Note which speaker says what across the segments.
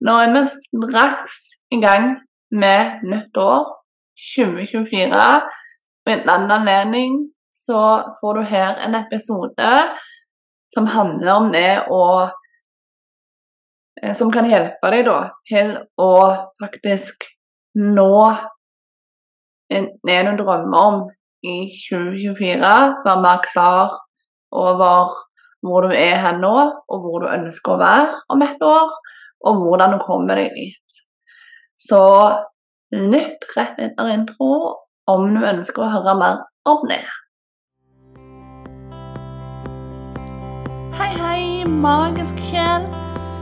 Speaker 1: Nå er vi straks i gang med nytt år, 2024. Og i en annen anledning så får du her en episode som handler om det å eh, Som kan hjelpe deg da til å faktisk nå det du drømmer om i 2024. Være mer klar over hvor du er her nå, og hvor du ønsker å være om et år, og hvordan du kommer deg dit. Så lytt rett etter intro om du ønsker å høre mer om det. Hei, hei, magisk sjel.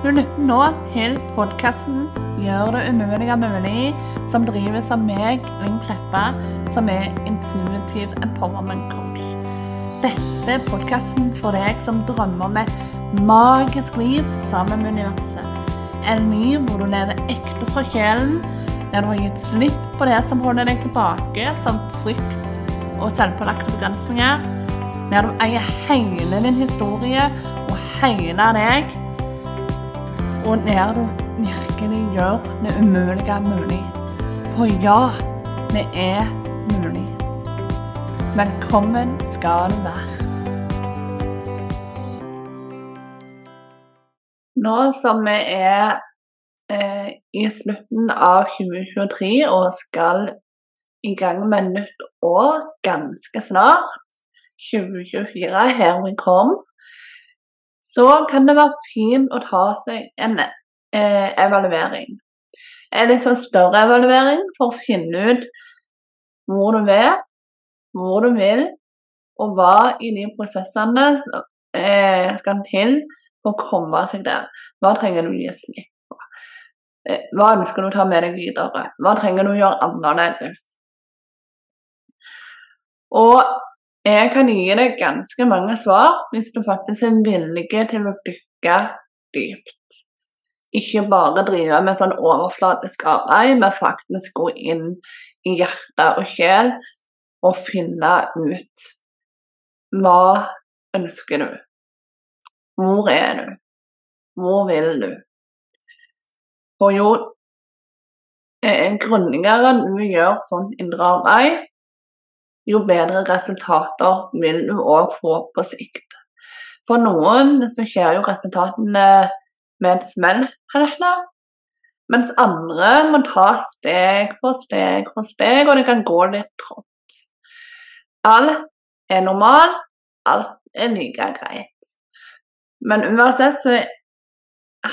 Speaker 1: Du lytter nå til podkasten 'Gjør det umulige mulig', som drives av meg, Linn Kleppa, som er intuitive empowerment coach. Dette er podkasten for deg som drømmer om et magisk liv sammen med universet. En ny hvor du lever ekte fra sjelen, der du har gitt slipp på det som holder deg tilbake, som frykt og selvpålagte begrensninger. Der du eier hele din historie og hele deg og der du virkelig gjør det umulige mulig. For ja, det er mulig. Velkommen skal du være. Nå som vi er eh, i slutten av 2023 og skal i gang med nytt år ganske snart, 2024, here we come, så kan det være fint å ta seg en eh, evaluering. En litt sånn større evaluering for å finne ut hvor du er, hvor du vil, og hva i de prosessene eh, skal til å komme seg der. Hva trenger du å gi slipp på? Eh, hva ønsker du å ta med deg videre? Hva trenger du å gjøre annerledes? Og jeg kan gi deg ganske mange svar hvis du faktisk er villig til å dykke dypt. Ikke bare drive med sånn overflatisk arbeid, men faktisk gå inn i hjerte og sjel og finne ut hva ønsker du? Hvor er du? Hvor vil du? For jo grundigere du gjør sånn indre arbeid, jo bedre resultater vil du òg få på sikt. For noen så skjer jo resultatene med et smell, mens andre må ta steg for steg for steg, og det kan gå litt trått. Alt er normalt, alt er like greit. Men uansett så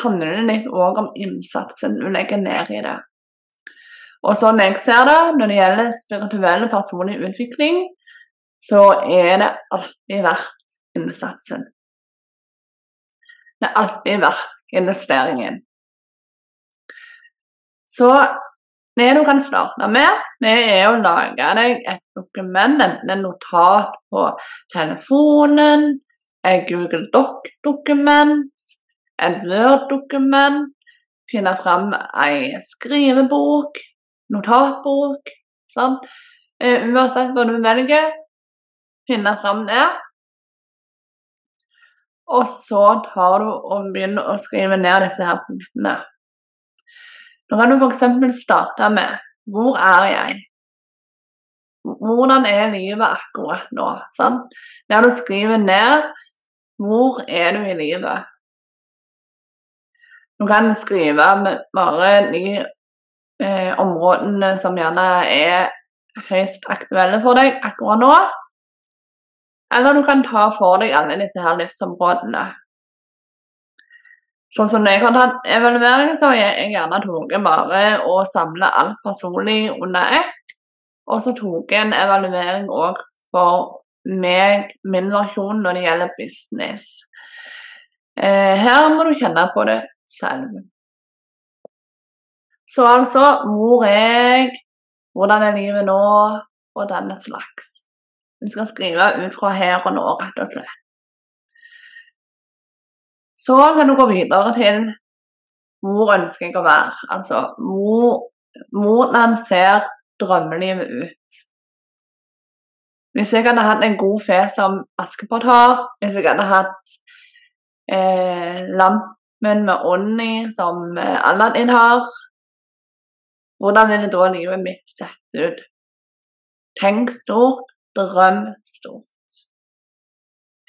Speaker 1: handler det litt òg om innsatsen du legger ned i det. Og sånn jeg ser det, når det gjelder spirituell og personlig utvikling, så er det alltid verdt innsatsen. Det er alltid verdt investeringen. Så det du kan starte med, det er å lage deg et dokument, enten en notat på telefonen, et Google Doc-dokument, et Word-dokument, finne fram ei skrivebok, notatbok. Sånn. Uh, uansett hva du velger, finne fram det. Og så tar du og begynner å skrive ned disse her punktene. Nå kan du f.eks. starte med Hvor er jeg? Hvordan er livet akkurat nå? Sånn? Der du skriver ned Hvor er du i livet? Du kan skrive bare de eh, områdene som gjerne er høyst aktuelle for deg akkurat nå. Eller du kan ta for deg alle disse her livsområdene. Sånn som når jeg har tatt evaluering, så har jeg gjerne tatt bare å samle alt personlig under ett. Og så tok jeg en evaluering òg for meg, min versjon, når det gjelder business. Eh, her må du kjenne på det selv. Så altså hvor er jeg, hvordan er livet nå, og denne slags. Du skal skrive ut fra her og nå, rett og slett. Så kan du gå videre til hvor ønsker jeg å være? Altså hvor, hvordan ser drømmelivet ut? Hvis jeg hadde hatt en god fe som Askepott har, hvis jeg hadde hatt eh, lampen med ånden i, som eh, Aladdin har. Hvordan ville da livet mitt sett ut? Tenk stort, drøm stort.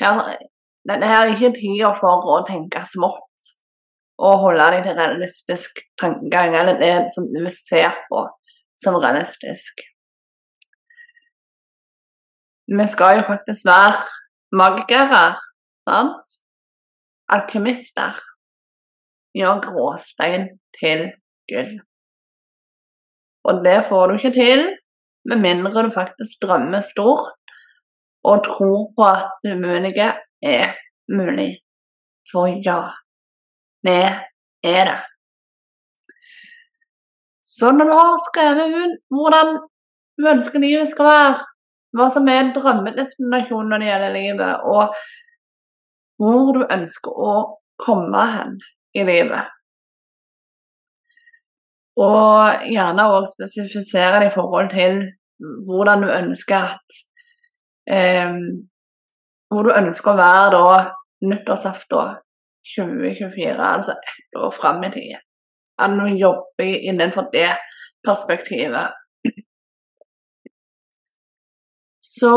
Speaker 1: Her, dette er ikke tida for å tenke smått og holde deg til realistisk tankegang, eller det som du ser på som realistisk. Vi skal jo faktisk være magikere, sant? Alkymister gjør gråstein til gull. Og det får du ikke til med mindre du faktisk drømmer stort og tror på at det umulige er mulig. For ja, det er det. Så når du har skrevet hvordan du ønsker livet skal være, hva som er drømmedestinasjonen når det gjelder livet, og hvor du ønsker å komme hen i livet. Og gjerne òg spesifisere det i forhold til hvordan du ønsker at eh, Hvor du ønsker å være da nyttårsaften 2024, altså ett år fram i tid. At du jobber innenfor det perspektivet. Så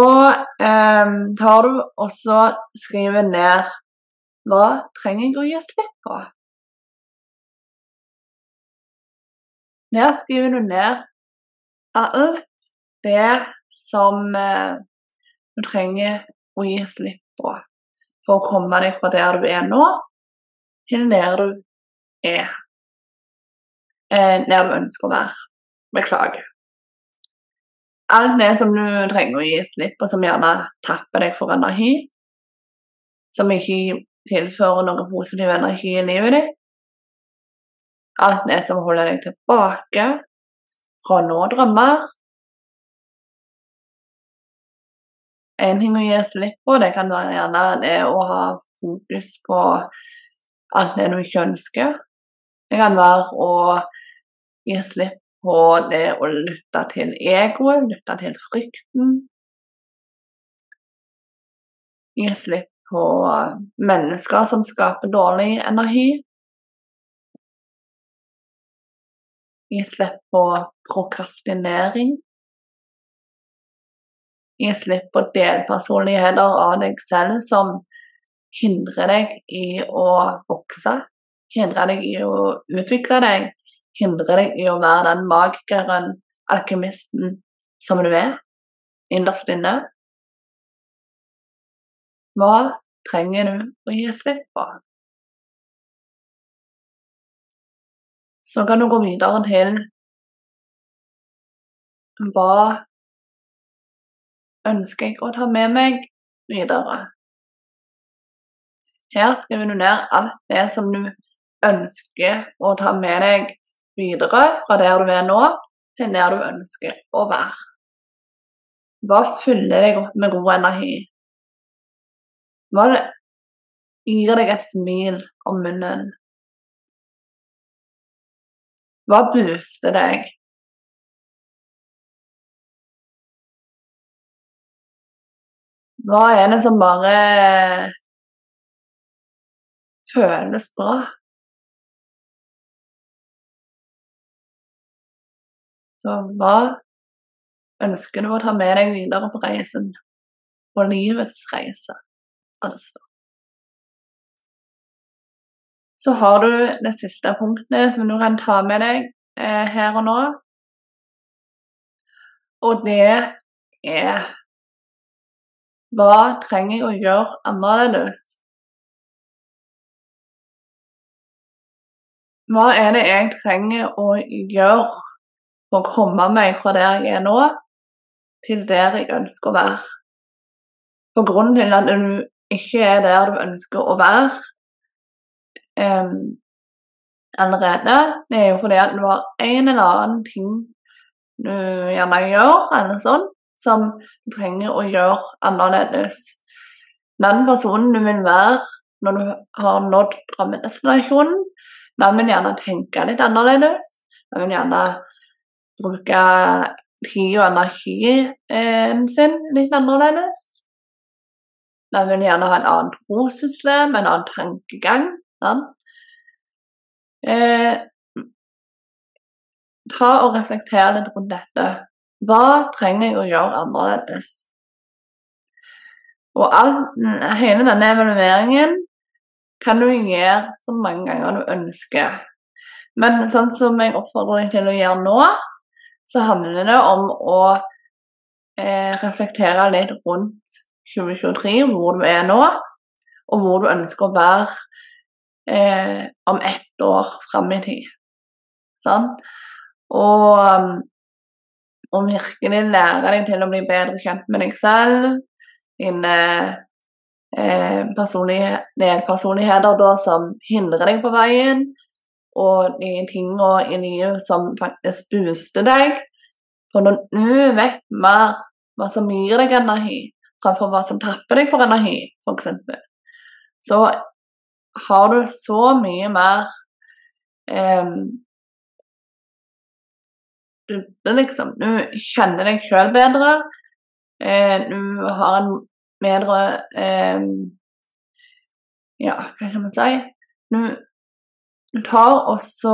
Speaker 1: eh, tar du også skriver ned hva trenger jeg å gi slipp på? Der skriver du ned alt det som eh, du trenger å gi slipp på for å komme deg fra der du er nå, til der du er. Eh, der du ønsker å være. Beklager. Alt det som du trenger å gi slipp på, som gjerne tapper deg for energi, som ikke tilfører noe positiv energi i livet ditt, Alt det som holder deg tilbake fra å nå drømmer. En ting å gi slipp på, det kan være gjerne det å ha fokus på alt det du ikke ønsker. Det kan være å gi slipp på det å lytte til egoet, lytte til frykten. Gi slipp på mennesker som skaper dårlig energi. Gi slipp på prokrastinering. Gi slipp på delpersonligheter av deg selv som hindrer deg i å vokse, hindrer deg i å utvikle deg, hindrer deg i å være den magikeren, alkymisten, som du er innerst inne. Hva trenger du å gi slipp på? Så kan du gå videre til hva ønsker jeg å ta med meg videre? Her skriver du ned alt det som du ønsker å ta med deg videre fra der du er nå, til der du ønsker å være. Hva fyller deg opp med god energi? Hva gir deg et smil om munnen? Hva booster deg? Hva er det som bare føles bra? Så hva ønsker du å ta med deg videre på reisen? På livets reise, altså så har du det siste punktet som du kan ta med deg eh, her og nå. Og det er Hva trenger jeg å gjøre annerledes? Hva er det jeg trenger å gjøre for å komme meg fra der jeg er nå, til der jeg ønsker å være? For grunnen til at du ikke er der du ønsker å være, um, allerede. Det er jo fordi at du har en eller annen ting du gjerne gjør, eller sånn, som du trenger å gjøre annerledes. Den personen du vil være når du har nådd drømmedestinasjonen, den vil gjerne tenke litt annerledes. Den vil gjerne bruke tid og energien sin litt annerledes. Man vil gjerne ha en annen trossystem, en annen tankegang. Eh, ta og reflekter litt rundt dette. Hva trenger jeg å gjøre annerledes? Og all, hele denne evalueringen kan du gjøre så mange ganger du ønsker. Men sånn som jeg oppfordrer deg til å gjøre nå, så handler det om å eh, reflektere litt rundt 2023, hvor du er nå, og hvor du ønsker å være eh, om ett år fram i tid. Sånn? Og, um, og virkelig lære deg til å bli bedre kjent med deg selv, dine eh, delpersonligheter da, som hindrer deg på veien, og de tingene i livet som faktisk booster deg. For når du vet mer hva som gir deg energi, framfor hva som tapper deg for energi, f.eks., så har du så mye mer eh, du, liksom, du kjenner deg sjøl bedre. Eh, du har en bedre eh, Ja, hva kan man si? Du, du tar også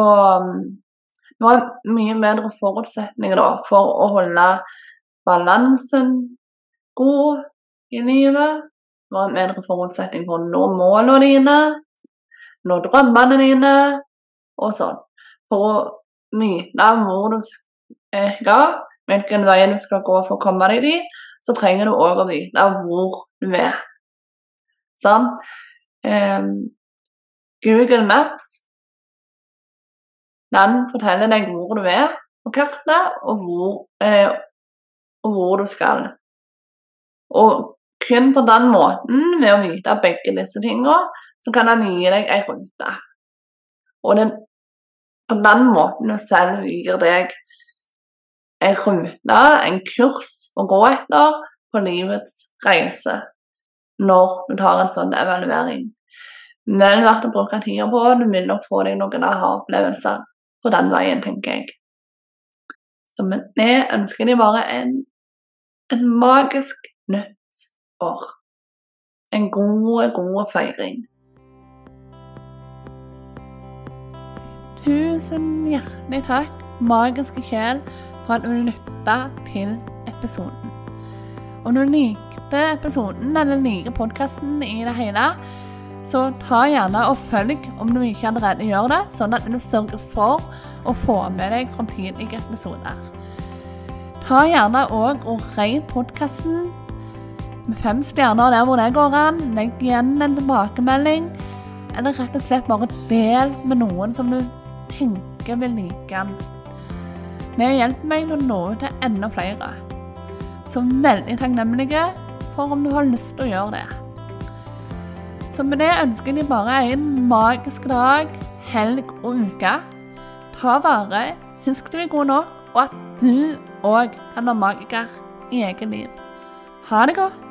Speaker 1: Du har mye bedre forutsetninger da, for å holde balansen god i livet. Du har en bedre forutsetning for å nå målene dine, nå drømmene dine og sånn. For å vite hvor du skal, hvilken vei du skal gå for å komme deg dit, så trenger du òg å vite hvor du er. Sånn? Um, Google Maps den forteller deg hvor du er på kartet, og hvor, eh, og hvor du skal. Og kun på den måten, ved å vite begge disse tingene, så kan den gi deg ei rute. Og den, på den måten du selv gir deg en rute, en kurs å gå etter på livets reise når du tar en sånn evaluering. Men verdt å bruke tida på. Du vil nok få deg noen aha-opplevelser på den veien, tenker jeg. Så det ønsker de bare en, en magisk nytt år. En god, god feiring. Tusen hjertelig takk, magiske sjel, for at du lytta til episoden. Om du likte episoden eller liker podkasten i det hele, så ta gjerne og følg om du ikke allerede gjør det, sånn at du sørger for å få med deg framtidige episoder. Ta gjerne òg og rate podkasten med fem stjerner der hvor det går an. Legg igjen en tilbakemelding, eller rett og slett bare del med noen som du tenker vil like den. Det hjelper meg å nå ut til enda flere. Så veldig takknemlige for om du har lyst til å gjøre det. Så med det ønsker jeg deg bare en magisk dag, helg og uke. Ta vare, husk du er god nok, og at du òg kan være magiker i eget liv. Ha det godt.